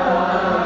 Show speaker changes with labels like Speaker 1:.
Speaker 1: Amen.